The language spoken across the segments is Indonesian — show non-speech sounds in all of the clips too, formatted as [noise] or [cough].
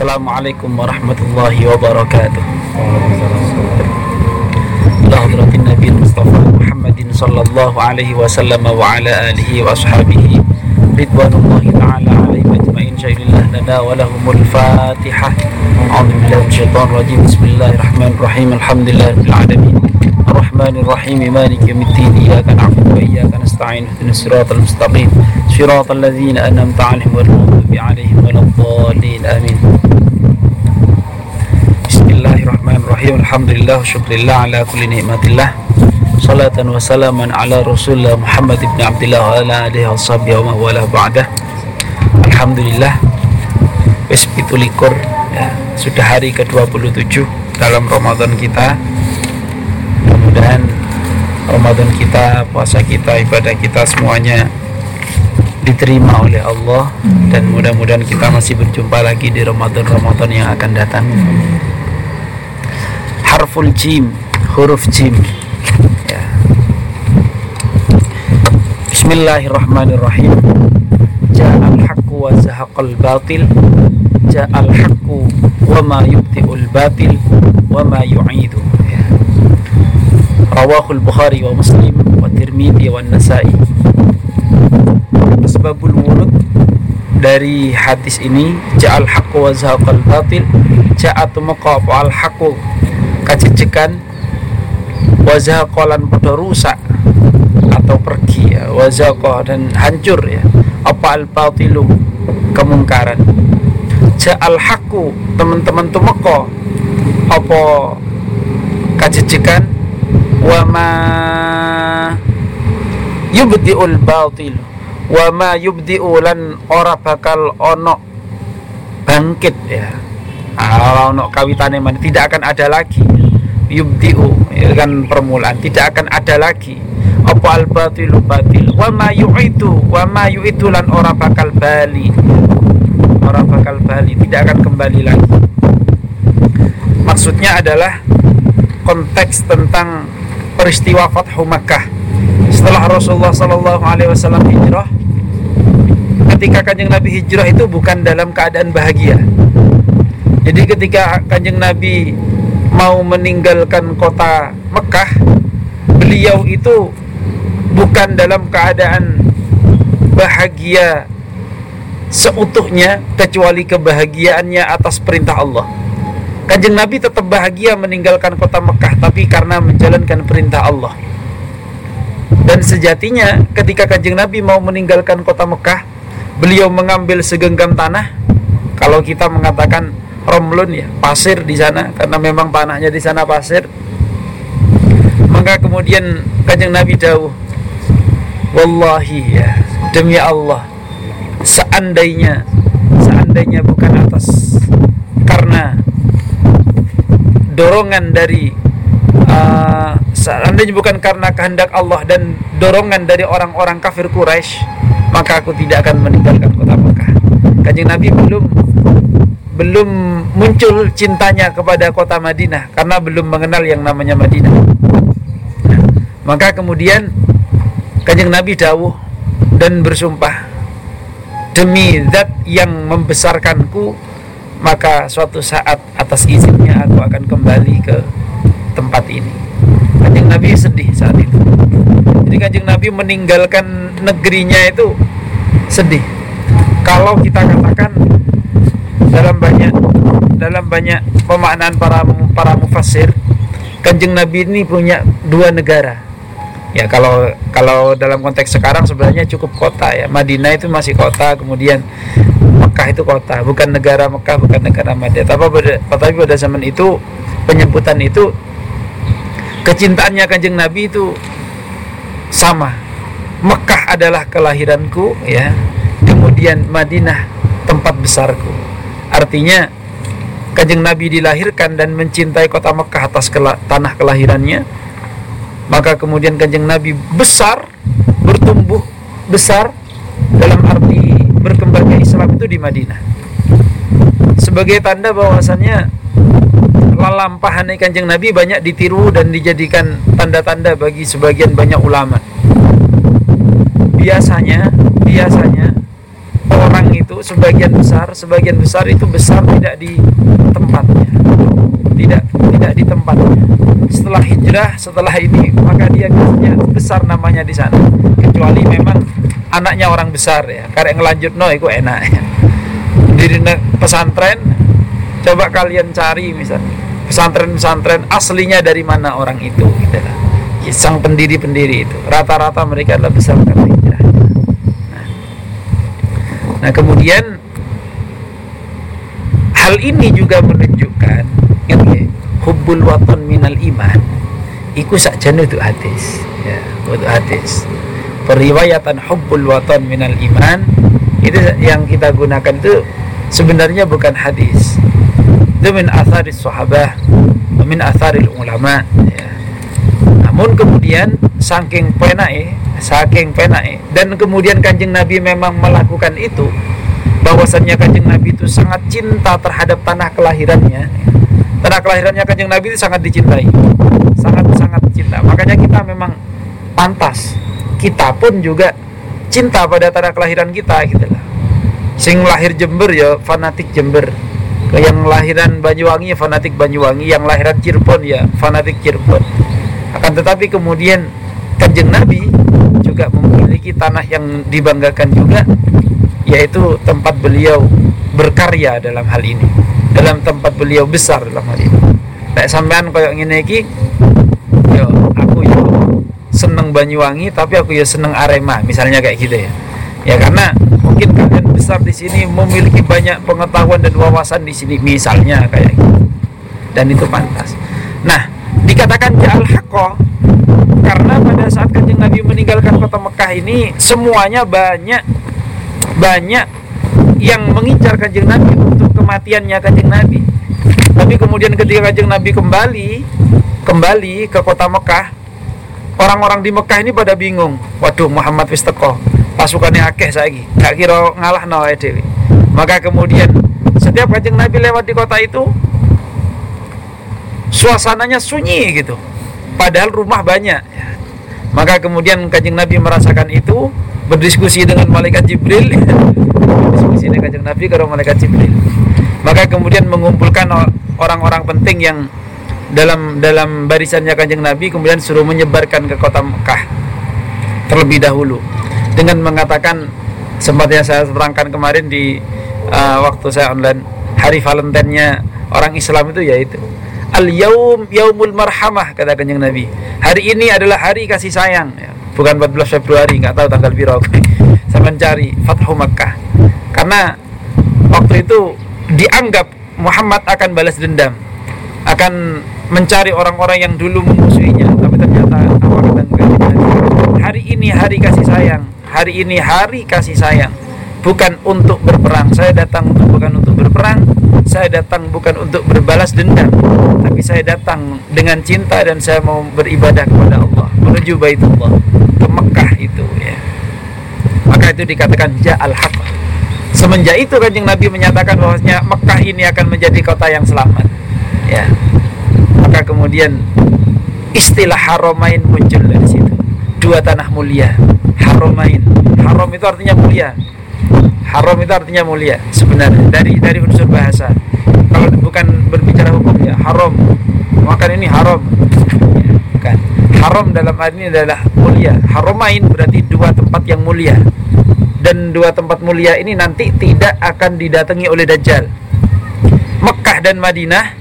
Assalamualaikum warahmatullahi wabarakatuh إلى حضرة النبي المصطفى محمد صلى الله عليه وسلم وعلى آله وأصحابه رضوان الله تعالى عليهم أجمعين. شهد الله لنا ولهم الفاتحة. أعوذ بالله من الشيطان الرجيم. بسم الله الرحمن الرحيم. الحمد لله رب العالمين. الرحمن الرحيم. مالك يوم الدين. إياك نعبد وإياك نستعين. اهدنا الصراط المستقيم. صراط الذين أنعمت عليهم غير عليهم ولا الضالين. آمين. Bismillahirrahmanirrahim. Alhamdulillah syukurillah ala kulli nikmatillah Salatan wa salaman ala rasulullah Muhammad ibn Abdullah wa ala alihi wa sahbihi wa mawala ba'dah. Alhamdulillah. Wis likur ya, Sudah hari ke-27 dalam Ramadan kita. Mudah-mudahan Ramadan kita, puasa kita, ibadah kita semuanya diterima oleh Allah. Dan mudah-mudahan kita masih berjumpa lagi di Ramadan-Ramadan yang akan datang harful jim huruf jim. Ya. Bismillahirrahmanirrahim. Ja'al haqqu wa zahaqal batil. Ja'al haqqu wa ma yubti'ul batil wa ma yu'idu. Ya. Rawahul Bukhari wa Muslim wa Tirmidhi wa Nasai. Sebabul wulud dari hadis ini Ja'al haqqu wa zahaqal batil Ja'atu maqafu al haqqu kajejekan wazakolan podo rusak atau pergi ya. Wazaqah dan hancur ya. Apa al batilu kemungkaran. Ja'al haku teman-teman tumeko apa kajejekan wa ma yubdiul batil wa ma yubdiu lan ora bakal ono bangkit ya kalau ono kawitane mana tidak akan ada lagi. Yubdiu ya kan permulaan. Tidak akan ada lagi. Apa al batilu batil? Wa ma yu'idu wa ma yu'idu lan ora bakal bali. Ora bakal bali tidak akan kembali lagi. Maksudnya adalah konteks tentang peristiwa Fathu Makkah. Setelah Rasulullah Sallallahu Alaihi Wasallam hijrah ketika kanjeng Nabi hijrah itu bukan dalam keadaan bahagia jadi ketika kanjeng Nabi mau meninggalkan kota Mekah beliau itu bukan dalam keadaan bahagia seutuhnya kecuali kebahagiaannya atas perintah Allah. Kanjeng Nabi tetap bahagia meninggalkan kota Mekah tapi karena menjalankan perintah Allah. Dan sejatinya ketika Kanjeng Nabi mau meninggalkan kota Mekah beliau mengambil segenggam tanah. Kalau kita mengatakan romlun ya pasir di sana karena memang tanahnya di sana pasir. Maka kemudian kanjeng Nabi jauh wallahi ya demi Allah seandainya seandainya bukan atas karena dorongan dari uh, seandainya bukan karena kehendak Allah dan dorongan dari orang-orang kafir Quraisy maka aku tidak akan meninggalkan kota Mekah. Kanjeng Nabi belum belum muncul cintanya kepada kota Madinah karena belum mengenal yang namanya Madinah. maka kemudian Kanjeng Nabi dawuh dan bersumpah demi zat yang membesarkanku maka suatu saat atas izinnya aku akan kembali ke tempat ini. Kanjeng Nabi sedih saat itu. Jadi Kanjeng Nabi meninggalkan negerinya itu sedih. Kalau kita katakan dalam banyak pemaknaan para para mufassir kanjeng Nabi ini punya dua negara. Ya kalau kalau dalam konteks sekarang sebenarnya cukup kota ya. Madinah itu masih kota kemudian Mekah itu kota. Bukan negara Mekah bukan negara Madinah. Tapi pada, tapi pada zaman itu penyebutan itu kecintaannya kanjeng Nabi itu sama. Mekah adalah kelahiranku ya. Kemudian Madinah tempat besarku. Artinya Kanjeng Nabi dilahirkan dan mencintai kota Mekah atas kela tanah kelahirannya Maka kemudian kanjeng Nabi besar Bertumbuh besar Dalam arti berkembangnya Islam itu di Madinah. Sebagai tanda bahwasannya Lalampahan kanjeng Nabi banyak ditiru dan dijadikan tanda-tanda bagi sebagian banyak ulama. Biasanya Biasanya sebagian besar sebagian besar itu besar tidak di tempatnya. Tidak tidak di tempatnya. Setelah hijrah setelah ini maka dia biasanya besar namanya di sana. Kecuali memang anaknya orang besar ya. Karena ngelanjut no itu enak [laughs] di pesantren coba kalian cari misalnya. Pesantren-pesantren aslinya dari mana orang itu gitu lah. sang pendiri-pendiri itu. Rata-rata mereka adalah besar karena nah kemudian hal ini juga menunjukkan ngerti hubbul waton minal iman. Iku sakjane itu hadis ya itu hadis. Periwayatan hubbul waton minal iman itu yang kita gunakan itu sebenarnya bukan hadis. Itu min atharis sahabah min atharil ulama ya. namun kemudian saking penai saking penai dan kemudian kanjeng nabi memang melakukan itu bahwasannya kanjeng nabi itu sangat cinta terhadap tanah kelahirannya. Tanah kelahirannya kanjeng nabi itu sangat dicintai. Sangat sangat cinta. Makanya kita memang pantas. Kita pun juga cinta pada tanah kelahiran kita gitu lah. Sing lahir Jember ya fanatik Jember. Yang lahiran Banyuwangi ya fanatik Banyuwangi. Yang lahiran Cirebon ya fanatik Cirebon. Akan tetapi kemudian kanjeng Nabi juga memiliki tanah yang dibanggakan juga yaitu tempat beliau berkarya dalam hal ini. Dalam tempat beliau besar dalam hal ini. Nek sampean koyok ngene iki yo aku yo seneng Banyuwangi tapi aku ya seneng Arema misalnya kayak gitu ya. Ya karena mungkin kalian besar di sini memiliki banyak pengetahuan dan wawasan di sini misalnya kayak gitu. Dan itu pantas. Nah dikatakan haqqo karena pada saat kanjeng Nabi meninggalkan kota Mekah ini semuanya banyak banyak yang mengincar kanjeng Nabi untuk kematiannya kanjeng Nabi. Tapi kemudian ketika kanjeng Nabi kembali kembali ke kota Mekah orang-orang di Mekah ini pada bingung waduh Muhammad wis teko pasukannya akeh saiki gak kira ngalah no dewi maka kemudian setiap kanjeng Nabi lewat di kota itu suasananya sunyi gitu padahal rumah banyak. Maka kemudian kanjeng Nabi merasakan itu berdiskusi dengan malaikat Jibril. [laughs] Berdiskusi dengan kanjeng Nabi kalau malaikat Jibril. Maka kemudian mengumpulkan orang-orang penting yang dalam dalam barisannya kanjeng Nabi kemudian suruh menyebarkan ke kota Mekah terlebih dahulu. Dengan mengatakan seperti yang saya terangkan kemarin di uh, waktu saya online hari Valentine-nya orang Islam itu yaitu al yaum yaumul marhamah kata kanjeng Nabi. Hari ini adalah hari kasih sayang. Ya. bukan 14 Februari nggak tahu tanggal biru saya mencari Fathu Makkah. Karena waktu itu dianggap Muhammad akan balas dendam. Akan mencari orang-orang yang dulu memusuhinya. Tapi ternyata hari ini hari kasih sayang. Hari ini hari kasih sayang. Bukan untuk berperang. Saya datang untuk bukan untuk berperang saya datang bukan untuk berbalas dendam tapi saya datang dengan cinta dan saya mau beribadah kepada Allah menuju Baitullah ke Mekah itu ya. Maka itu dikatakan ja'al haq semenjak itu kanjeng Nabi menyatakan bahwasanya Mekah ini akan menjadi kota yang selamat ya. Maka kemudian istilah haromain muncul dari situ. Dua tanah mulia haromain. Haram itu artinya mulia haram itu artinya mulia sebenarnya. Dari dari unsur bahasa. Kalau bukan berbicara hukum ya haram. Makan ini haram. Ya, bukan. Haram dalam hal ini adalah mulia. Haromain berarti dua tempat yang mulia. Dan dua tempat mulia ini nanti tidak akan didatangi oleh Dajjal. Mekah dan Madinah.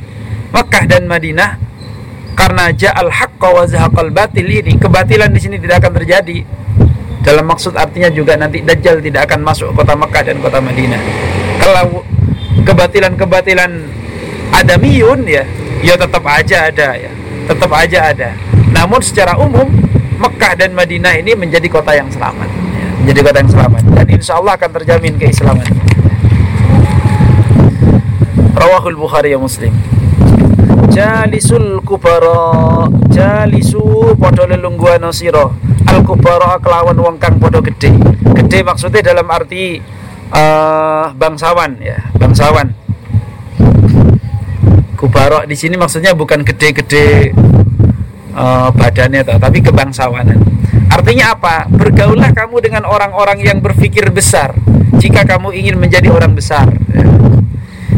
Mekah dan Madinah. Karena ja'al haqqa wa zahaqal batil ini kebatilan di sini tidak akan terjadi dalam maksud artinya juga nanti Dajjal tidak akan masuk kota Mekah dan kota Madinah. Kalau kebatilan-kebatilan adamiyun ya ya tetap aja ada ya. Tetap aja ada. Namun secara umum Mekah dan Madinah ini menjadi kota yang selamat ya, menjadi kota yang selamat. Dan insya Allah akan terjamin keislaman. Rawahul Bukhari ya Muslim. Jalisul kubara Jalisu podo lelungguan sira al kubara kelawan wong kang podo gede Gede maksudnya dalam arti uh, bangsawan ya Bangsawan Kubara di sini maksudnya bukan gede-gede uh, badannya toh, tapi kebangsawanan. Artinya apa? Bergaullah kamu dengan orang-orang yang berpikir besar, jika kamu ingin menjadi orang besar ya.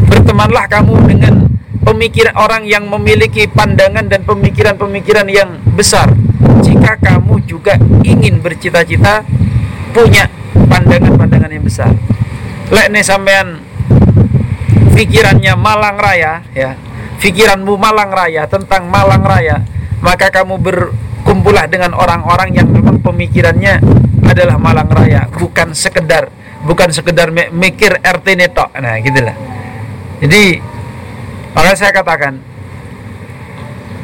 bertemanlah kamu dengan pemikiran orang yang memiliki pandangan dan pemikiran-pemikiran yang besar jika kamu juga ingin bercita-cita punya pandangan-pandangan yang besar. Lek nih sampean pikirannya Malang Raya ya pikiranmu Malang Raya tentang Malang Raya maka kamu berkumpullah dengan orang-orang yang memang pemikirannya adalah Malang Raya bukan sekedar bukan sekedar mikir RT netok nah gitulah jadi maka saya katakan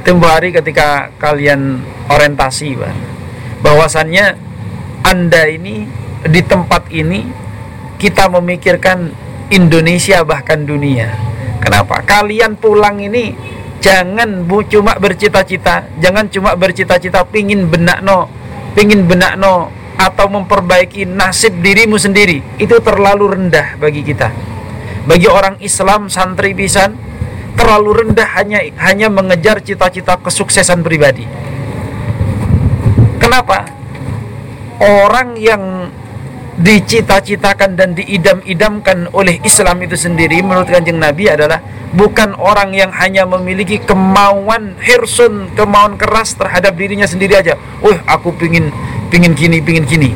tempo hari ketika kalian orientasi bahwasannya anda ini di tempat ini kita memikirkan Indonesia bahkan dunia. Kenapa? Kalian pulang ini jangan bu cuma bercita-cita jangan cuma bercita-cita pingin benak no pingin benak no atau memperbaiki nasib dirimu sendiri. Itu terlalu rendah bagi kita. Bagi orang Islam santri pisan terlalu rendah hanya hanya mengejar cita-cita kesuksesan pribadi. Kenapa? Orang yang dicita-citakan dan diidam-idamkan oleh Islam itu sendiri menurut kanjeng Nabi adalah bukan orang yang hanya memiliki kemauan hirsun, kemauan keras terhadap dirinya sendiri aja. Wah, aku pingin pingin gini, pingin gini.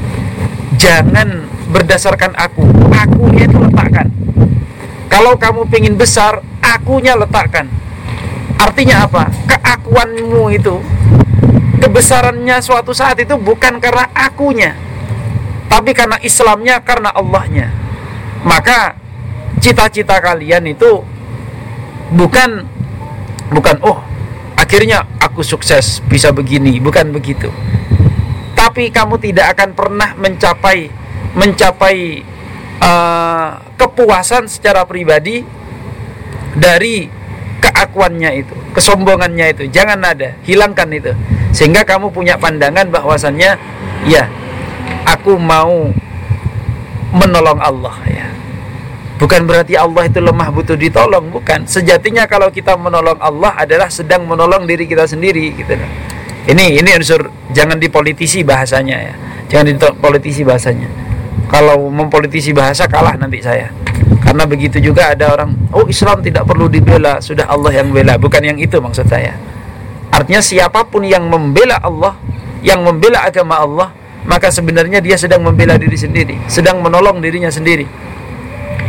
Jangan berdasarkan aku. Aku itu letakkan. Kalau kamu pingin besar, akunya letakkan. Artinya apa? Keakuanmu itu kebesarannya suatu saat itu bukan karena akunya tapi karena Islamnya karena Allahnya. Maka cita-cita kalian itu bukan bukan oh akhirnya aku sukses bisa begini. Bukan begitu. Tapi kamu tidak akan pernah mencapai mencapai uh, kepuasan secara pribadi dari keakuannya itu, kesombongannya itu. Jangan ada, hilangkan itu. Sehingga kamu punya pandangan bahwasannya ya, aku mau menolong Allah ya. Bukan berarti Allah itu lemah butuh ditolong, bukan. Sejatinya kalau kita menolong Allah adalah sedang menolong diri kita sendiri gitu Ini ini unsur jangan dipolitisi bahasanya ya. Jangan dipolitisi bahasanya. Kalau mempolitisi bahasa kalah nanti saya. Karena begitu juga ada orang, oh Islam tidak perlu dibela, sudah Allah yang bela. Bukan yang itu maksud saya. Artinya siapa pun yang membela Allah, yang membela agama Allah, maka sebenarnya dia sedang membela diri sendiri, sedang menolong dirinya sendiri.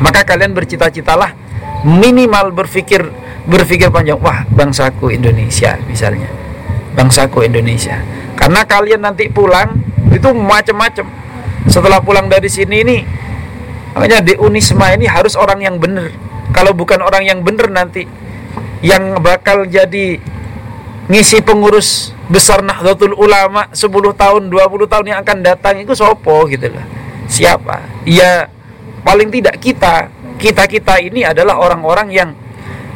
Maka kalian bercita-citalah minimal berpikir berpikir panjang, wah bangsaku Indonesia misalnya. Bangsaku Indonesia. Karena kalian nanti pulang itu macam-macam. Setelah pulang dari sini ini Makanya di Unisma ini harus orang yang benar. Kalau bukan orang yang benar nanti yang bakal jadi ngisi pengurus besar Nahdlatul Ulama 10 tahun, 20 tahun yang akan datang itu sopo gitu lah. Siapa? Ya paling tidak kita. Kita-kita ini adalah orang-orang yang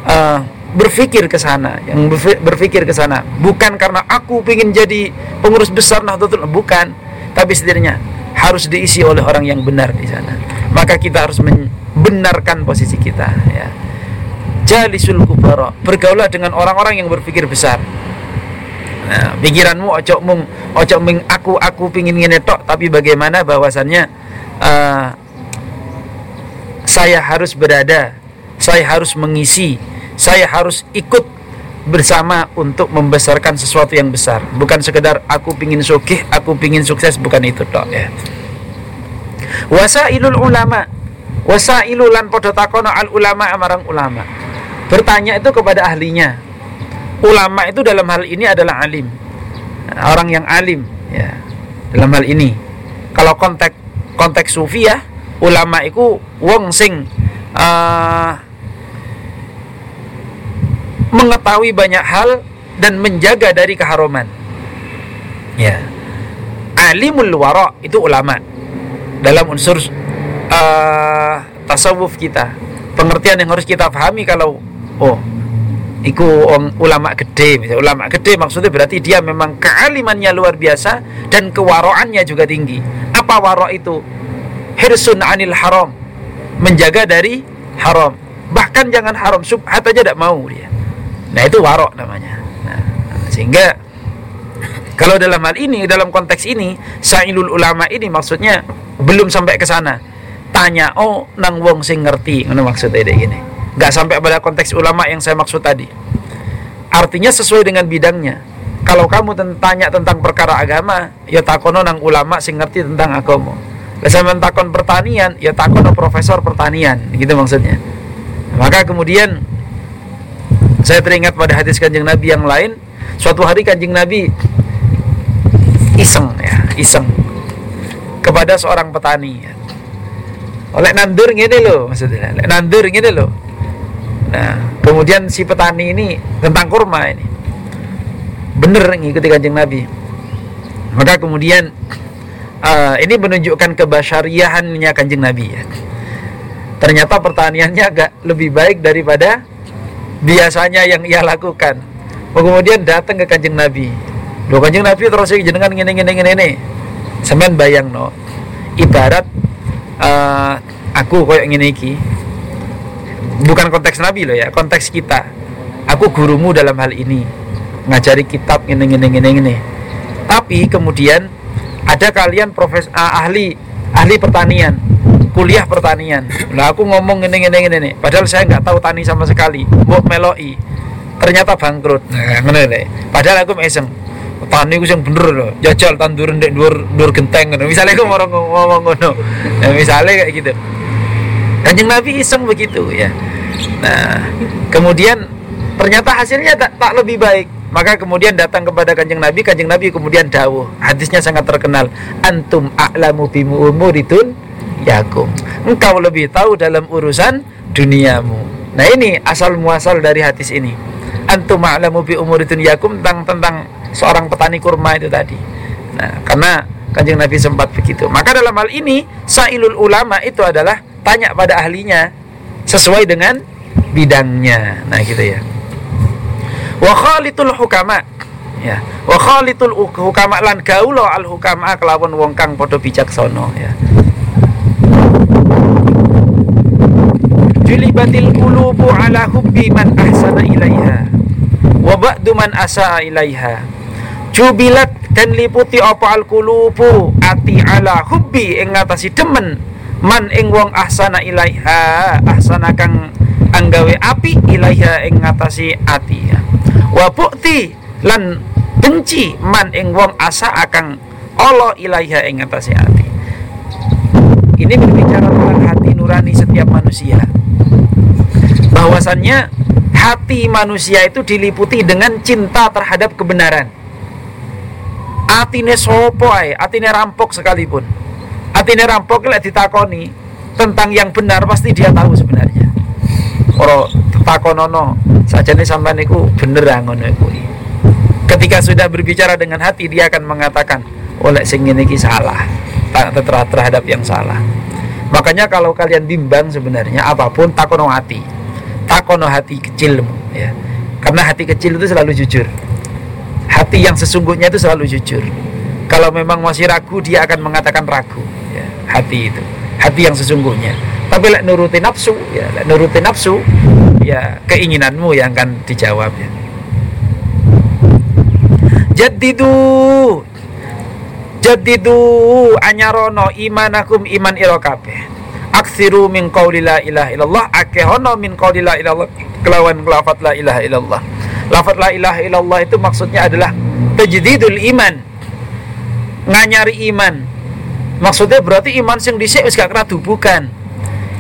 uh, berpikir ke sana, yang berpikir ke sana. Bukan karena aku ingin jadi pengurus besar Nahdlatul bukan, tapi setidaknya harus diisi oleh orang yang benar di sana. Maka kita harus membenarkan posisi kita ya. Jalisul kubara bergaulah dengan orang-orang yang berpikir besar. Nah, pikiranmu ojo mung ojo ming aku aku pingin ngenetok tapi bagaimana bahwasannya uh, saya harus berada saya harus mengisi saya harus ikut bersama untuk membesarkan sesuatu yang besar. Bukan sekedar aku pingin sukih aku pingin sukses bukan itu tok ya. Wasailul ulama. Wasailu lan podo takono al ulama amarang ulama. Bertanya itu kepada ahlinya. Ulama itu dalam hal ini adalah alim. Orang yang alim ya. Dalam hal ini. Kalau konteks konteks sufi ya ulama itu wong sing uh, mengetahui banyak hal dan menjaga dari keharuman. Ya. Alimul wara itu ulama. Dalam unsur uh, tasawuf kita. Pengertian yang harus kita pahami kalau oh iku ulama gede misalnya ulama gede maksudnya berarti dia memang kealimannya luar biasa dan kewaroannya juga tinggi apa waro itu hirsun anil haram menjaga dari haram bahkan jangan haram subhat aja tidak mau dia Nah itu warok namanya. Nah, sehingga kalau dalam hal ini, dalam konteks ini, sailul ulama ini maksudnya belum sampai ke sana. tanya oh nang wong sing ngerti? Ngono maksudnya dek gini. Nggak sampai pada konteks ulama yang saya maksud tadi. Artinya sesuai dengan bidangnya. Kalau kamu tanya tentang perkara agama ya takono nang ulama sing ngerti tentang agama. Saya takon pertanian ya takono profesor pertanian. Gitu maksudnya. Maka kemudian saya teringat pada hadis kanjeng Nabi yang lain. Suatu hari kanjeng Nabi iseng ya iseng kepada seorang petani. Oleh nandur gini loh maksudnya. Oleh nandur gini loh nah kemudian si petani ini tentang kurma ini. Bener ngikuti kanjeng Nabi. Maka kemudian uh, ini menunjukkan kebasyariahannya kanjeng Nabi ya. Ternyata pertaniannya agak lebih baik daripada biasanya yang ia lakukan. Kemudian datang ke kanjeng Nabi. Loh kanjeng Nabi terus jenengan ngene ngene ngene ngene. Sampeyan bayang no. Ibarat uh, aku koyo ngene iki. Bukan konteks nabi loh ya konteks kita. Aku gurumu dalam hal ini. Ngajari kitab ngene ngene ngene ngene. Tapi kemudian ada kalian profes uh, ahli ahli pertanian kuliah pertanian. Lah aku ngomong ngene ngene ngene nih. Padahal saya nggak tahu tani sama sekali. Mau meloi ternyata bangkrut. Nah, padahal aku mesem tani gue yang bener loh jajal tanduran dek dua dua genteng misalnya gue mau ngomong ngono. Nah, misalnya kayak gitu. Kanjeng nabi iseng begitu ya. Nah kemudian ternyata hasilnya tak, tak lebih baik. Maka kemudian datang kepada kanjeng nabi. Kanjeng nabi kemudian dawuh. Hadisnya sangat terkenal. Antum a'lamu bimu umuridun yakum engkau lebih tahu dalam urusan duniamu nah ini asal muasal dari hadis ini antum a'lamu bi umuridun yakum tentang tentang seorang petani kurma itu tadi. Nah, karena kanjeng Nabi sempat begitu. Maka dalam hal ini sailul ulama itu adalah tanya pada ahlinya sesuai dengan bidangnya. Nah, gitu ya. Wa khalitul hukama. Ya. Wa khalitul hukama lan gaula al hukama kelawan wong kang padha bijaksana ya. Julibatil qulubu ala hubbi man ahsana ilaiha wa ba'du man asa ilaiha jubilat dan liputi apa al kulubu ati ala hubbi ing ngatasi demen. Man ing wong ahsana ilaiha ahsana kang anggawe api ilaiha ing ngatasi ati. Wa bukti lan benci man ing wong asa akang Allah ilaiha ing ngatasi ati. Ini berbicara tentang hati nurani setiap manusia bahwasannya hati manusia itu diliputi dengan cinta terhadap kebenaran atine sopo ae, atine rampok sekalipun. Atine rampok lek ditakoni tentang yang benar pasti dia tahu sebenarnya. Ora takonono sajane sampean niku bener ah ngono kuwi. Ketika sudah berbicara dengan hati dia akan mengatakan oleh oh, sing iki salah terhadap yang salah. Makanya kalau kalian bimbang sebenarnya apa pun takono hati. Takono hati kecilmu ya. Karena hati kecil itu selalu jujur. Hati yang sesungguhnya itu selalu jujur. Kalau memang masih ragu dia akan mengatakan ragu ya, hati itu. Hati yang sesungguhnya. Tapi lek nuruti nafsu ya lek nuruti nafsu ya keinginanmu yang akan dijawab ya. Jadidu jadidu anyarono imanakum iman irokabe aksiru min qawli la ilaha illallah akehono min qawli la ilallah kelawan kelafat la ilaha illallah Lafaz la ilaha illallah itu maksudnya adalah tajdidul iman. Nganyari iman. Maksudnya berarti iman sing dhisik wis gak radu bukan.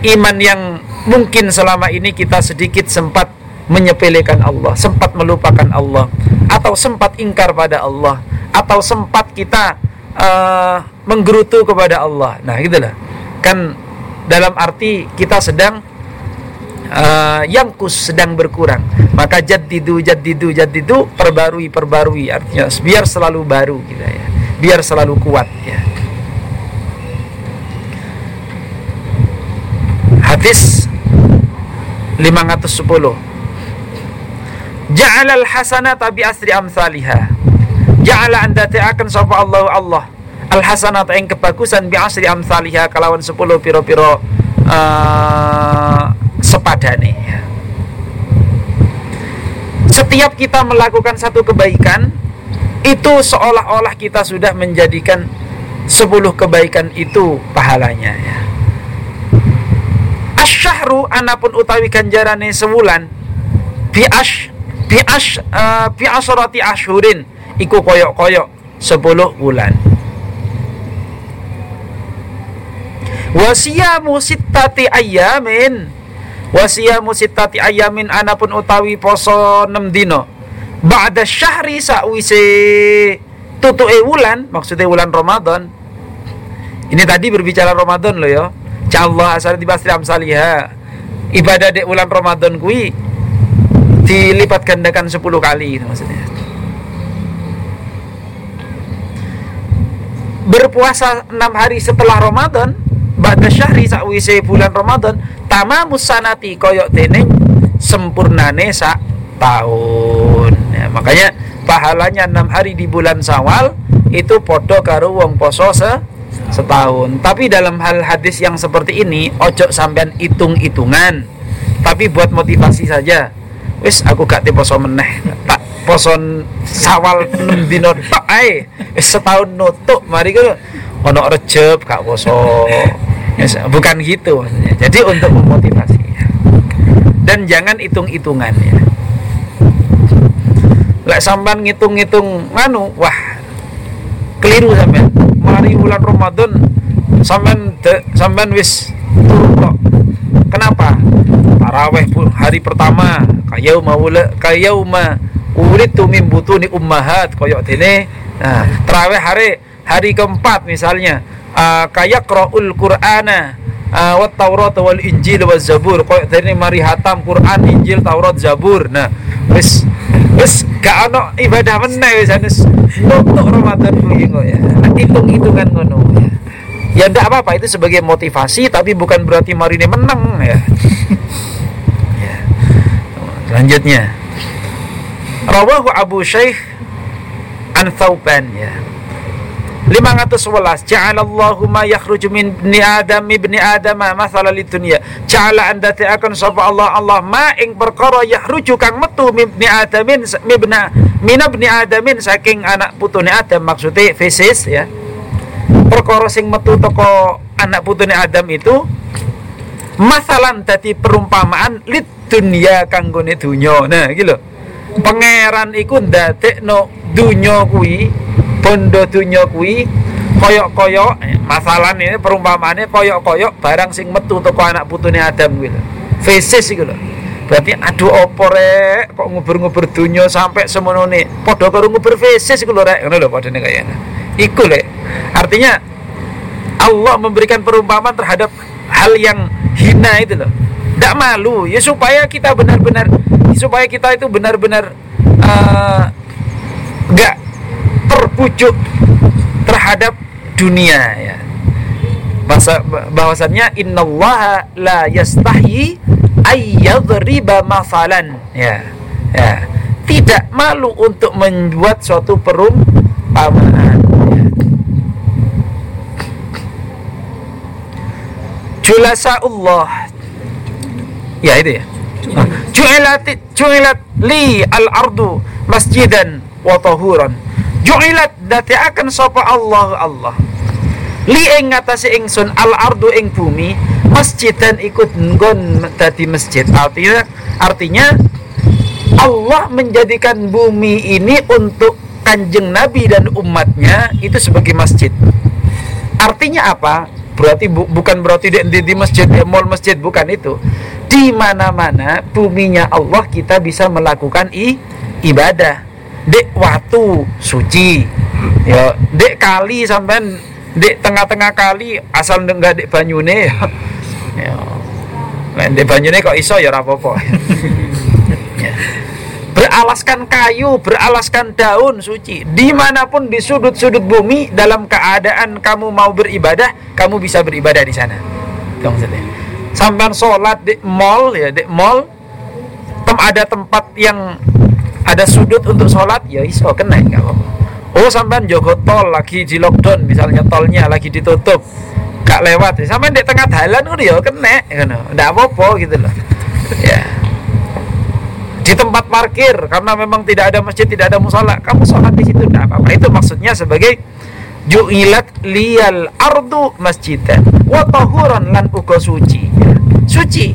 Iman yang mungkin selama ini kita sedikit sempat menyepelekan Allah, sempat melupakan Allah, atau sempat ingkar pada Allah, atau sempat kita uh, menggerutu kepada Allah. Nah, gitulah. Kan dalam arti kita sedang uh, yang kus sedang berkurang. Maka jadidu jadidu jadidu perbarui perbarui. Artinya biar selalu baru gitu ya. Biar selalu kuat ya. Hadis 510 Ja'ala al-hasanata bi asri amsalihah. Ja'ala anda ta'akan sapa Allah Allah Al-hasanata yang kebagusan bi asri amsalihah kalawan 10 piro-piro uh, sepadane. Setiap kita melakukan satu kebaikan itu seolah-olah kita sudah menjadikan sepuluh kebaikan itu pahalanya ya. wasyahru anapun utawi ganjarane sewulan bi ash bi ash uh, bi asrati ashhurin iku koyok-koyok 10 bulan wasiyamu sittati ayamin. Wasiyamu sittati ayamin anapun utawi poso 6 dino ba'da syahri sakwise tutuke wulan maksudnya wulan Ramadan. Ini tadi berbicara Ramadan loh ya. Allah asal dibasri amsaliha ibadah dek bulan Ramadan kui dilipat gandakan 10 kali maksudnya. Berpuasa 6 hari setelah Ramadan Ba'da syahri sakwise bulan Ramadan Tamamus sanati koyok deneng Sempurnane sak tahun. Ya, Makanya pahalanya 6 hari di bulan Sawal Itu podo karo wong poso se setahun. Tapi dalam hal hadis yang seperti ini ojo sampean hitung-hitungan. Tapi buat motivasi saja. Wis aku gak poso meneh. Tak poson sawal 6 [laughs] dino setahun nutuk mari ku ono rejeb gak poso. [laughs] Bukan gitu maksudnya. Jadi untuk memotivasi. Dan jangan hitung-hitungan ya. Lek sampean ngitung-ngitung nganu wah keliru sampean. Mari bulan Ramadan sampean sampean wis turun kok. Kenapa? Taraweh hari pertama kayau maula kayau ma uritu min butuni ummahat koyok dene. Nah taraweh hari hari keempat misalnya uh, kayak qraul qur'ana uh, wat taurat wal injil wal zabur. Koyok dene mari hatam Quran Injil Taurat Zabur. Nah wis wis gak ono ibadah meneh wis anes nutuk Ramadan kuwi kok ya. Hitung-hitungan ngono ya. Ya ndak apa-apa itu sebagai motivasi tapi bukan berarti mari ini menang ya. Ya. Selanjutnya. Rawahu Abu Syekh an Thauban ya 511 ja'alallahu ma yakhruju min ibni adam ibni adam masala lidunya ja'ala anda akan sapa Allah Allah ma ing perkara yakhruju kang metu ibni adamin mibna min ibni adamin saking anak putune Adam. Maksudnya fesis ya. Perkara sing metu toko anak putune Adam itu masalan dadi perumpamaan lid dunya kanggone dunya. Nah gitu pangeran iku ndadekno dunya kuwi bondo dunya kuwi koyok-koyok eh, masalah ini perumpamaannya koyok-koyok barang sing metu toko anak putune Adam gitu fesis gitu loh berarti aduh opo rek? Kok ngubur-ngubur dunya sampai semono nih podo karo ngubur fesis gitu loh rek. Ngono lho padane kayaknya iku lek artinya Allah memberikan perumpamaan terhadap hal yang hina itu loh tidak malu. Ya supaya kita benar-benar supaya kita itu benar-benar uh, terpucuk terhadap dunia ya. Bahasa bahwasannya innallaha la yastahi ayyadriba masalan ya. Ya. Tidak malu untuk membuat suatu perumpamaan ya. julasa Allah. Ya itu ya. Ju'ilat ju'ilat li al-ardu masjidan wa tahuran ju'ilat dati akan sapa Allah Allah. Li ing ngatasi ingsun al ardu ing bumi masjidan ikut nggon dadi masjid. Artinya artinya Allah menjadikan bumi ini untuk kanjeng Nabi dan umatnya itu sebagai masjid. Artinya apa? Berarti bu, bukan berarti di, di, di masjid di mall masjid bukan itu. Di mana-mana buminya Allah kita bisa melakukan i, ibadah dek waktu suci. Ya dek kali sampean dek tengah-tengah kali asal enggak dek banyune. [laughs] Ya. Dek banyune kok iso ya rapopo [laughs] ya. beralaskan kayu beralaskan daun suci. Di mana pun di sudut-sudut bumi dalam keadaan kamu mau beribadah kamu bisa beribadah di sana. Kamu sampean sholat di mall ya di mall tem ada tempat yang ada sudut untuk sholat? Ya iso kena nggak apa oh sampai jogo tol lagi di lockdown misalnya tolnya lagi ditutup gak lewat. Ya sampai di tengah jalan udah ya kena kan nggak apa-apa gitu loh. Ya. Di tempat parkir karena memang tidak ada masjid tidak ada musola kamu sholat di situ tidak apa-apa. Itu maksudnya sebagai ju'ilat liyal ardu masjidan wa tahuran lan uga suci. Suci.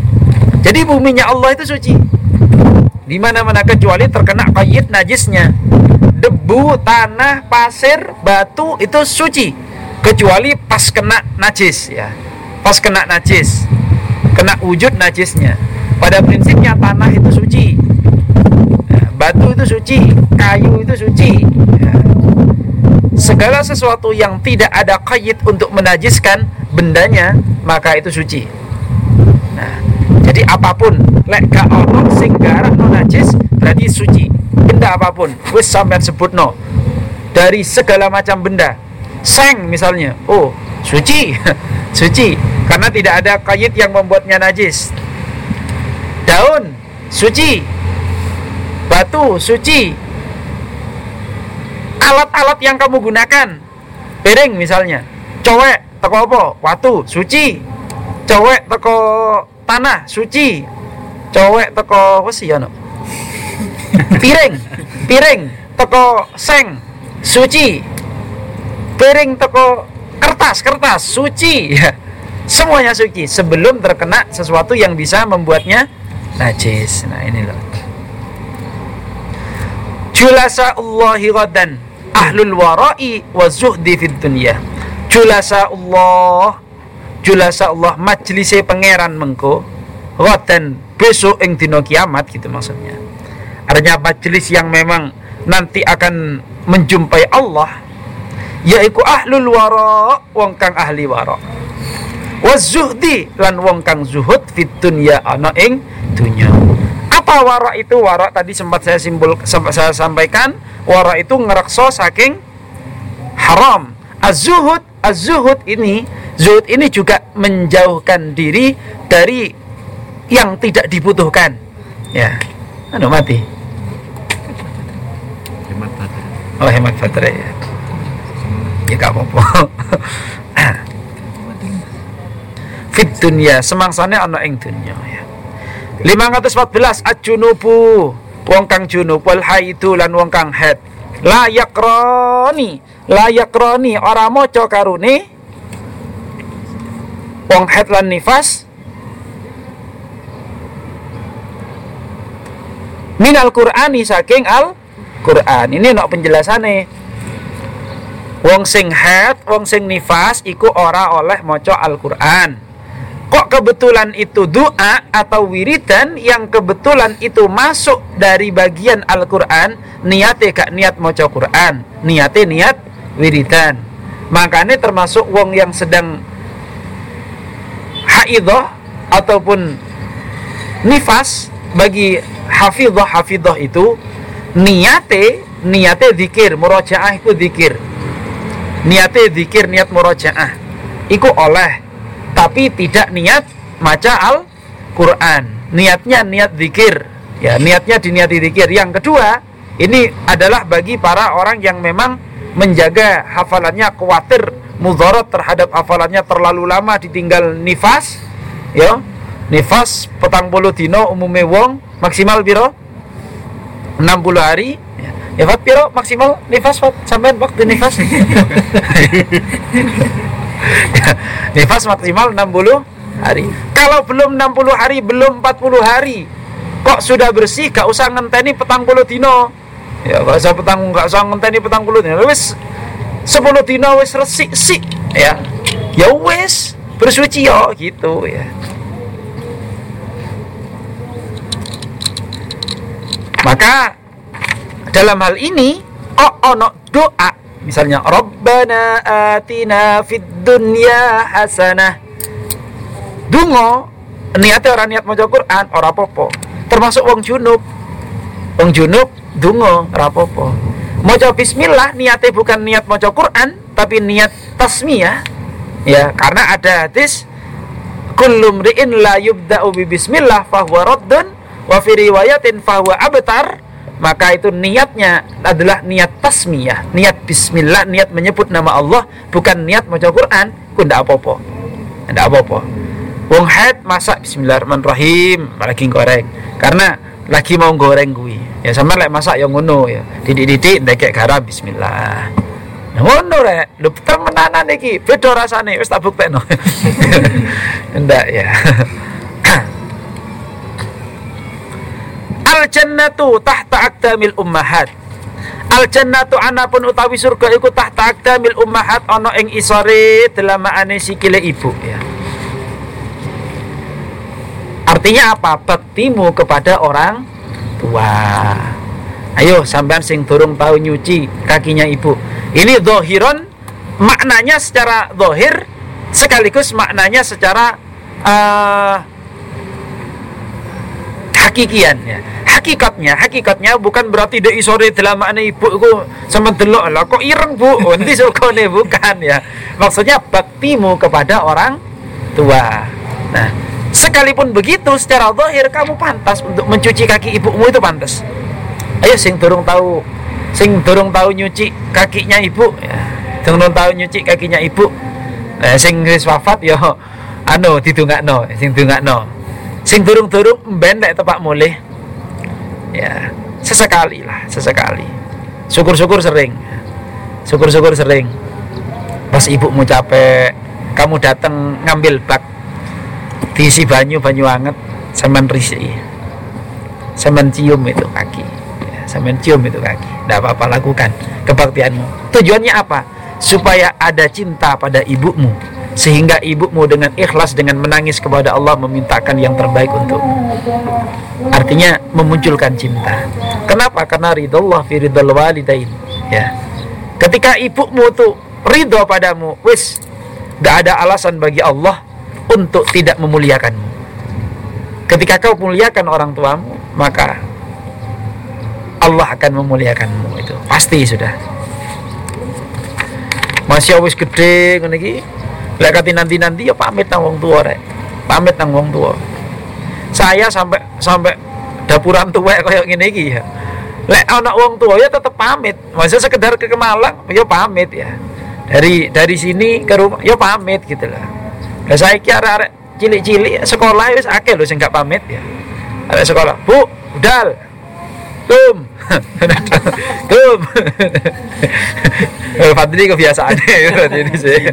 Jadi buminya Allah itu suci. Di mana-mana kecuali terkena qayyid najisnya. Debu, tanah, pasir, batu itu suci kecuali pas kena najis ya. Pas kena najis. Kena wujud najisnya. Pada prinsipnya tanah itu suci. Ya, batu itu suci, kayu itu suci. Ya. Segala sesuatu yang tidak ada kait untuk menajiskan bendanya, maka itu suci. Nah, jadi apa pun lek gak ono sing garak no najis berarti suci. Benda apa pun, wis sampean sebutno. Dari segala macam benda. Seng misalnya, oh suci, [laughs] suci. Karena tidak ada kait yang membuatnya najis. Daun suci, batu suci, alat-alat yang kamu gunakan, piring misalnya, cowek teko apa? Watu suci, cowek teko tanah suci, cowek teko sih ya no? piring piring teko seng suci. Piring teko kertas kertas suci. Ya [laughs] semuanya suci sebelum terkena sesuatu yang bisa membuatnya najis. Nah ini loh. Julasa Allahi ahlul warai wa zuhdi fid dunya. Julasa Allah julasa Allah majlise pangeran mengko ghadan besok ing dino kiamat gitu maksudnya. Artinya majelis yang memang nanti akan menjumpai Allah yaitu ahlul wara wong kang ahli wara. Wazuhdi lan wong kang zuhud fit dunya ana ing dunya. Apa wara itu? Wara tadi sempat saya simbol sempat saya sampaikan wara itu ngerakso saking haram. Az-zuhud az-zuhud ini zuhud ini juga menjauhkan diri dari yang tidak dibutuhkan. Ya. Anu mati. Oh hemat baterai ya. Ya gak apa-apa. [laughs] Fit dunia semangsane ana ing dunya ya. 514 ajunubu. Wong kang junub wal haidu lan wong kang haid layak roni layak roni ora maca karune wong haid lan nifas minal qur'ani saking al Quran. Ini nok penjelasannya. Wong sing haid, wong sing nifas iku ora oleh maca Al-Qur'an. Kok kebetulan itu doa atau wiridan yang kebetulan itu masuk dari bagian Al-Qur'an, niate gak niat maca Qur'an, niate niat wiridan. Makanya termasuk wong yang sedang haidah ataupun nifas bagi hafidhah hafidhah itu niate niate zikir murojaah itu zikir. Niate zikir niat murojaah itu oleh tapi tidak niat maca al Quran niatnya niat zikir. Ya niatnya diniati zikir. Yang kedua ini adalah bagi para orang yang memang menjaga hafalannya khawatir mudarat terhadap hafalannya terlalu lama ditinggal nifas ya. Nifas petang bulu dino umumnya wong maksimal biro 60 hari. Ya Fat piro maksimal nifas Fat? Sampai waktu nifas? [laughs] Nifas maksimal 60 hari. Kalau belum 60 hari belum 40 hari kok sudah bersih gak usah ngenteni petang puluh dino. Ya gak usah petang gak usah ngenteni petang puluh dino. Wis 10 dino wis resik sik ya ya wis bersuci yo gitu ya Maka dalam hal ini oh ono doa misalnya Rabbana atina fid dunya hasanah. Dungo niatnya orang niat maca Quran ora popo. Termasuk wong junub. Wong junub dungo ora Maca bismillah niatnya bukan niat maca Quran tapi niat tasmiyah. Ya, karena ada hadis kullu mri'in la yubda'u bi bismillah fahuwa raddun wa fi riwayatin fahuwa abtar. Maka itu niatnya adalah niat tasmiyah niat bismillah niat menyebut nama Allah bukan niat maca Quran. Ku ndak apa-apa? Ndak apa-apa. Wong haid masak bismillahirrahmanirrahim lagi goreng. Karena lagi mau goreng gue ya sama lek masak yang ngono ya. Titik-titik ndekek garam bismillah. Nah, ngono rek. Lu petang menanan iki beda rasane wis tak buktekno. [laughs] Ndak ya. [clears throat] Al jannatu tahta aqdamil ummahat. Al jannatu anapun utawi surga iku tahta aqdamil ummahat ana ing isore delamaane sikile ibu ya. Artinya apa? Baktimu kepada orang tua ayo sampean sing durung tahu nyuci kakinya ibu. Ini dohiron maknanya secara dohir sekaligus maknanya secara uh, hakikian ya. Hakikatnya hakikatnya bukan berarti dek sore dalam makna ibu ku sama delok. Lah kok ireng bu? Nanti sokone bukan ya. Maksudnya baktimu kepada orang tua. Nah sekalipun begitu secara zahir kamu pantas untuk mencuci kaki ibumu itu pantas. Ayo sing durung tahu sing durung tahu nyuci kakinya ibu ya. Durung tahu nyuci kakinya ibu nah, sing wis wafat yo anu didongakno sing dongakno sing durung-durung ben nek tepak mulih ya sesekali lah sesekali. Syukur-syukur sering syukur-syukur sering. Pas ibumu capek kamu datang ngambil bak diisi banyu banyu anget semen risi semen cium itu kaki. Ya, semen cium itu kaki. Tidak apa-apa lakukan. Kebaktianmu. Tujuannya apa? Supaya ada cinta pada ibumu. Sehingga ibumu dengan ikhlas dengan menangis kepada Allah memintakan yang terbaik untukmu. Artinya memunculkan cinta. Kenapa? Karena ridho Allah fi ridho walidain. Ya. Ketika ibumu tuh ridho padamu wis gak ada alasan bagi Allah untuk tidak memuliakanmu. Ketika kau muliakan orang tuamu maka Allah akan memuliakanmu. Itu pasti sudah. Masih wis gede ngene iki. Lek nanti-nanti ya pamit nang wong tua rek. Pamit nang wong tua saya sampai sampai dapuran tua kayak gini iki ya. Lek anak wong tua ya tetap pamit. Masa sekedar ke Malang ya pamit ya. Dari dari sini ke rumah ya pamit gitu lah saya kira arek cilik-cilik sekolah wis akeh lho sing gak pamit ya. Arek sekolah bu budal. Tum. [laughs] Tum. [laughs] Fadli kebiasaannya ini sih. [laughs]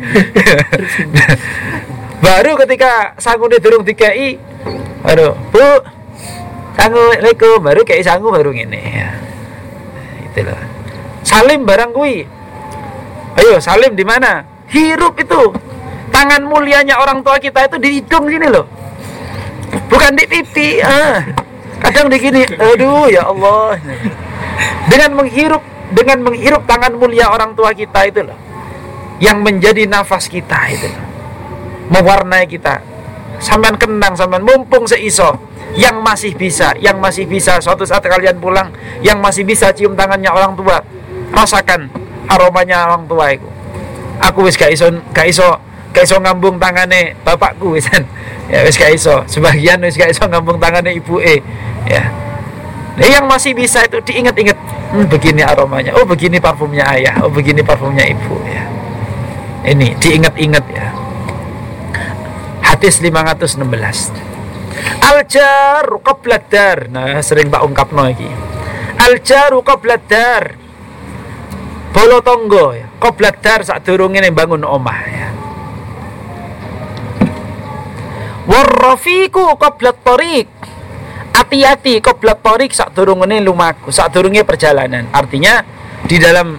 Baru ketika sanggune durung dikei baru bu assalamualaikum. Baru kayak sanggup baru ini ya itu loh. Salim barang kui ayo salim di mana? Hirup itu tangan mulianya orang tua kita itu di hidung sini loh. Bukan di pipi ah. Kadang di gini aduh ya Allah. Dengan menghirup dengan menghirup tangan mulia orang tua kita itu loh yang menjadi nafas kita itu loh. Mewarnai kita. Sampean kenang sampean mumpung seiso. Yang masih bisa yang masih bisa. Suatu saat kalian pulang yang masih bisa cium tangannya orang tua. Rasakan aromanya orang tua itu. Aku wis gak iso gak iso gak iso ngambung tangane bapakku [laughs] wisan ya wis gak iso. Sebagian wis gak iso ngambung tangane ibu e ya. Nah, yang masih bisa itu diingat-ingat hmm, begini aromanya. Oh begini parfumnya ayah. Oh begini parfumnya ibu ya. Ini diingat-ingat ya. Hadis 516 al jaru qabladar nah sering Pak ungkapno iki. Al jaru qabladar bolo tonggo ya. Qabladar sak durunge bangun omah ya warrafiku qablat tariq hati-hati qablat tariq sak durungene lumaku sak durunge perjalanan. Artinya di dalam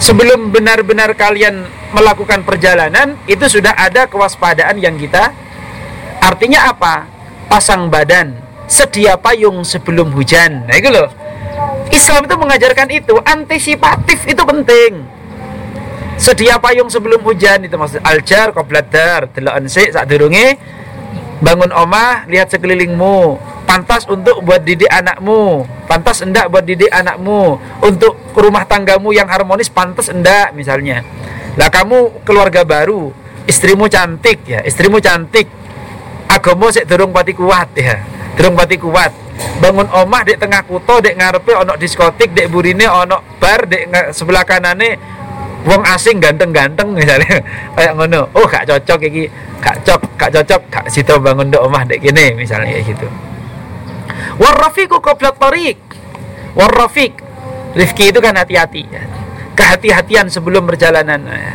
sebelum benar-benar kalian melakukan perjalanan itu sudah ada kewaspadaan yang kita artinya apa? Pasang badan sedia payung sebelum hujan. Nah itu loh. Islam itu mengajarkan itu antisipatif itu penting sedia payung sebelum hujan itu maksud aljar qobladar deloken sik saat durunge. Bangun omah lihat sekelilingmu. Pantas untuk buat didik anakmu. Pantas enggak buat didik anakmu. Untuk rumah tanggamu yang harmonis pantas enggak misalnya. Lah kamu keluarga baru. Istrimu cantik ya. Istrimu cantik. Agama sik durung pati kuat ya. Durung pati kuat. Bangun omah di tengah kuto di ngarepe ono diskotik di burine ono bar di sebelah kanane wong asing ganteng-ganteng misalnya. [laughs] Kayak ngono. Oh gak cocok iki. Gak cocok gak cocok gak situ bangun do omah dek gini misalnya kayak gitu. Warrafiqu qabla tariq. Warrafiq rifki itu kan hati-hati. Kehati-hatian sebelum perjalanan. Ya.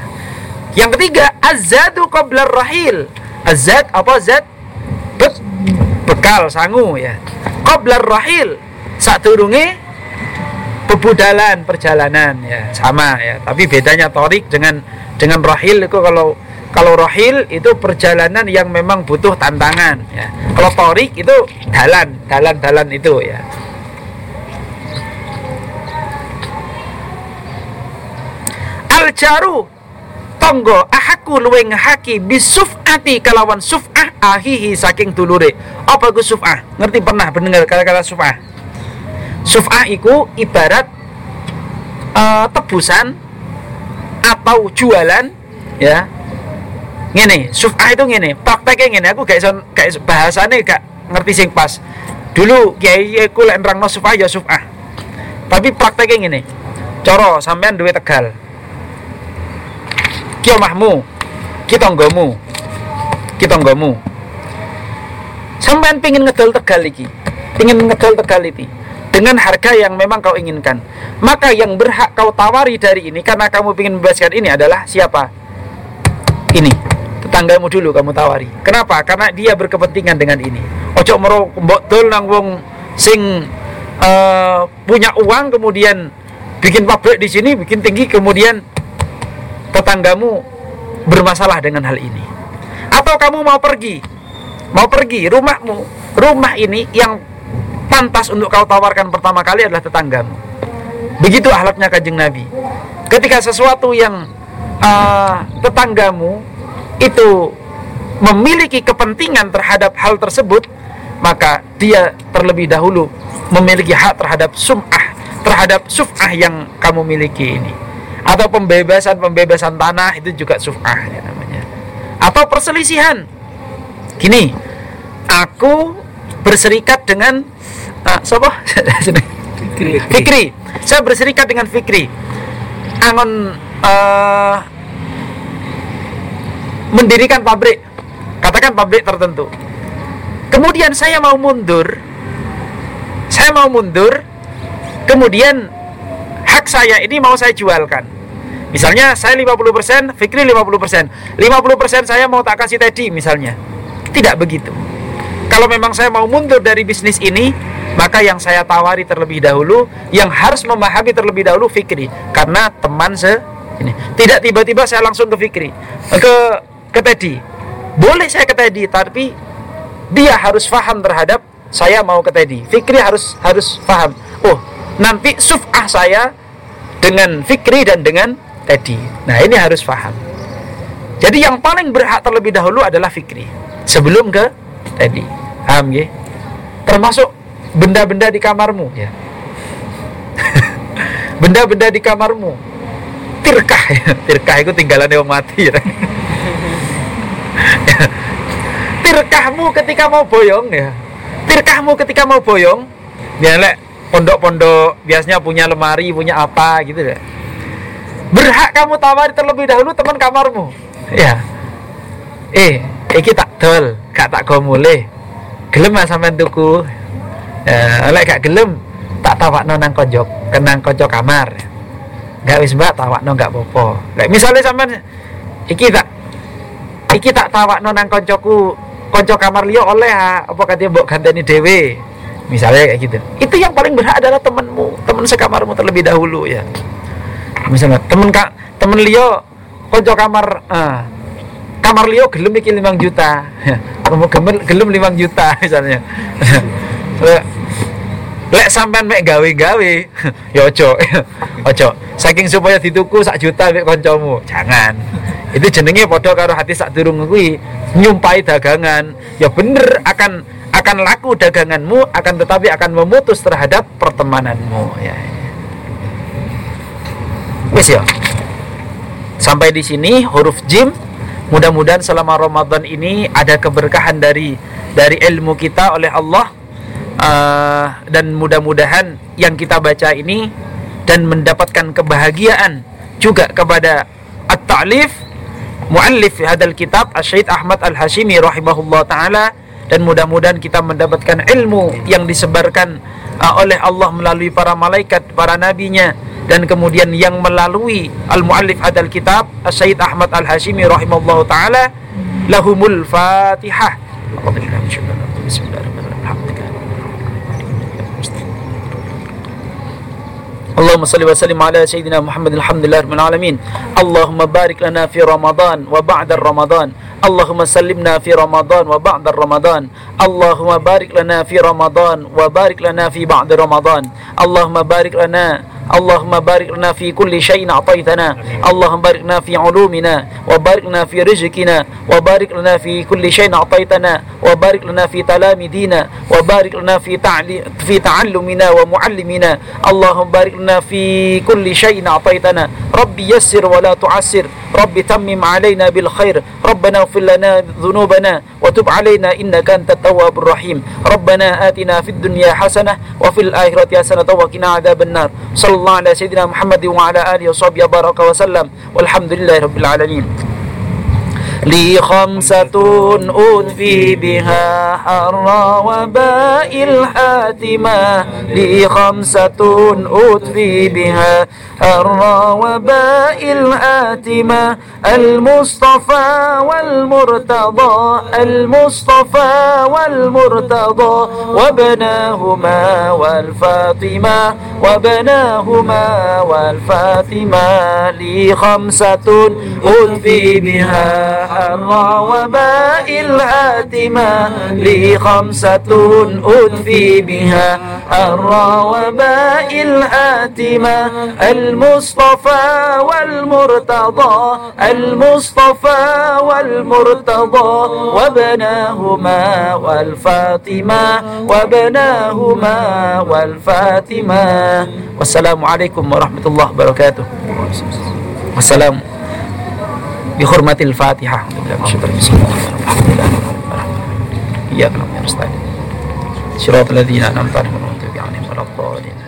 yang ketiga azadu qabla rahil. Azad apa zat Be bekal sangu ya. Qabla rahil. Saat turunge bebudalan perjalanan ya sama ya tapi bedanya torik dengan dengan rahil itu kalau kalau rohil itu perjalanan yang memang butuh tantangan ya. Kalau torik itu jalan, jalan-jalan itu ya. Al jaru tonggo ahaku luwe ngehaki bisuf'ati kalawan suf'ah ahihi saking dulure. Apa itu suf'ah? Ngerti pernah mendengar kata-kata suf'ah? Suf'ah itu ibarat uh, tebusan atau jualan ya. Ngene suf'ah itu ngene prakteknya ngene. Aku gak iso gak gak ngerti sing pas. Dulu kiai aku lek nerangno suf'ah ya suf'ah. Tapi prakteknya ngene coro sampean duwe tegal. Ki omahmu ki tanggamu ki tanggamu. Sampean pingin ngedol tegal iki pingin ngedol tegal iki dengan harga yang memang kau inginkan maka yang berhak kau tawari dari ini karena kamu ingin membebaskan ini adalah siapa ini tetanggamu dulu kamu tawari. Kenapa? Karena dia berkepentingan dengan ini. Ojo mero mbok nang wong sing uh, punya uang kemudian bikin pabrik di sini, bikin tinggi kemudian tetanggamu bermasalah dengan hal ini. Atau kamu mau pergi, mau pergi rumahmu, rumah ini yang pantas untuk kau tawarkan pertama kali adalah tetanggamu. Begitu ahlaknya kajeng Nabi. Ketika sesuatu yang uh, tetanggamu itu memiliki kepentingan terhadap hal tersebut maka dia terlebih dahulu memiliki hak terhadap sum'ah terhadap suf'ah yang kamu miliki ini atau pembebasan-pembebasan tanah itu juga suf'ah ya namanya atau perselisihan gini aku berserikat dengan uh, siapa? Fikri. Fikri. Saya berserikat dengan Fikri. Angon uh, mendirikan pabrik katakan pabrik tertentu kemudian saya mau mundur saya mau mundur kemudian hak saya ini mau saya jualkan misalnya saya 50% Fikri 50% 50% saya mau tak kasih tadi misalnya tidak begitu kalau memang saya mau mundur dari bisnis ini maka yang saya tawari terlebih dahulu yang harus memahami terlebih dahulu Fikri. Karena teman se ini tidak tiba-tiba saya langsung ke Fikri ke ke Teddy boleh saya ke Teddy tapi dia harus faham terhadap saya mau ke Teddy Fikri harus harus faham. Oh nanti suf'ah saya dengan Fikri dan dengan Teddy nah ini harus faham. Jadi yang paling berhak terlebih dahulu adalah Fikri. Sebelum ke Teddy paham ya termasuk benda-benda di kamarmu ya. [laughs] Benda-benda di kamarmu. Tirkah ya. tirkah itu tinggalan yang mati ya. [laughs] Tirkahmu ketika mau boyong ya. Tirkahmu ketika mau boyong ya lek pondok-pondok biasanya punya lemari punya apa gitu ya. Berhak kamu tawari terlebih dahulu teman kamarmu ya. Eh iki tak dol gak tak gomule gelem mas sampean tuku. Ya lek gak gelem tak tawakno nang konjok kenang konco kamar. Gak wis mbak tawakno gak popo lek misalnya sampean iki tak iki tak tawakno nang koncoku konco kamar liya oleh ha apa katanya mbok ganteni dhewe? Misalnya kayak gitu. Itu yang paling berhak adalah temenmu temen sekamarmu terlebih dahulu ya. Misalnya temen kak temen liyo konco kamar uh, kamar liyo gelem iki 5 juta. [laughs] Kamu gelem gelem 5 juta [laughs] misalnya. Lek sampean mek gawe-gawe [laughs] ya ojo. Ojo. Saking supaya dituku sak juta mek kancamu jangan. Itu jenenge padha karo hati sak durung kuwi. Nyumpai dagangan. Ya bener akan akan laku daganganmu akan tetapi akan memutus terhadap pertemananmu. Ya. Wis ya. Sampai di sini huruf jim mudah-mudahan selama Ramadan ini ada keberkahan dari dari ilmu kita oleh Allah uh, dan mudah-mudahan yang kita baca ini dan mendapatkan kebahagiaan juga kepada at-ta'lif muallif hadal kitab Syed Ahmad Al-Hashimi rahimahullah taala dan mudah-mudahan kita mendapatkan ilmu yang disebarkan uh, oleh Allah melalui para malaikat, para nabinya dan kemudian yang melalui al-muallif hadal kitab Sayyid Ahmad Al-Hashimi rahimallahu taala lahumul Fatihah. Allahumma salli wa sallim ala sayyidina Muhammad alhamdulillah rabbil alamin. Allahumma barik lana fi Ramadan wa ba'da Ramadan. Allahumma sallimna fi Ramadan wa ba'da Ramadan. Allahumma barik lana fi Ramadan wa barik lana fi ba'da Ramadan. Allahumma barik lana اللهم بارك لنا في كل شيء أعطيتنا اللهم بارك لنا في علومنا وبارك لنا في رزقنا وبارك لنا في كل شيء أعطيتنا وبارك لنا في تلاميذنا وبارك لنا في في تعلمنا ومعلمنا اللهم بارك لنا في كل شيء أعطيتنا ربي يسر ولا تعسر ربي تمم علينا بالخير ربنا اغفر لنا ذنوبنا وتب علينا إنك أنت التواب الرحيم ربنا آتنا في الدنيا حسنة وفي الآخرة حسنة وقنا عذاب النار صلى الله على سيدنا محمد وعلى آله وصحبه وبارك وسلم. والحمد لله رب العالمين. لي خمسة أدفي بها حر وباء الحاتمة. لي خمسة أدفي بها حر وباء الحاتمة. المصطفى والمرتضى المصطفى والمرتضى. وبناهما والفاطمة وبناهما والفاطمة. لي خمسة أدفي بها حر وباء الآتمة لي خمسة أدفي بها. حر وباء الآتمة المصطفى والمرتضى. المصطفى والمرتضى وبناهما والفاطمة. وبناهما والفاطمة. والسلام عليكم ورحمة الله وبركاته. والسلام. dihormati al-fatihah. Bilang syukur bismillah iya kenapa harus tadi? Siratul ladzina an'amta alaihim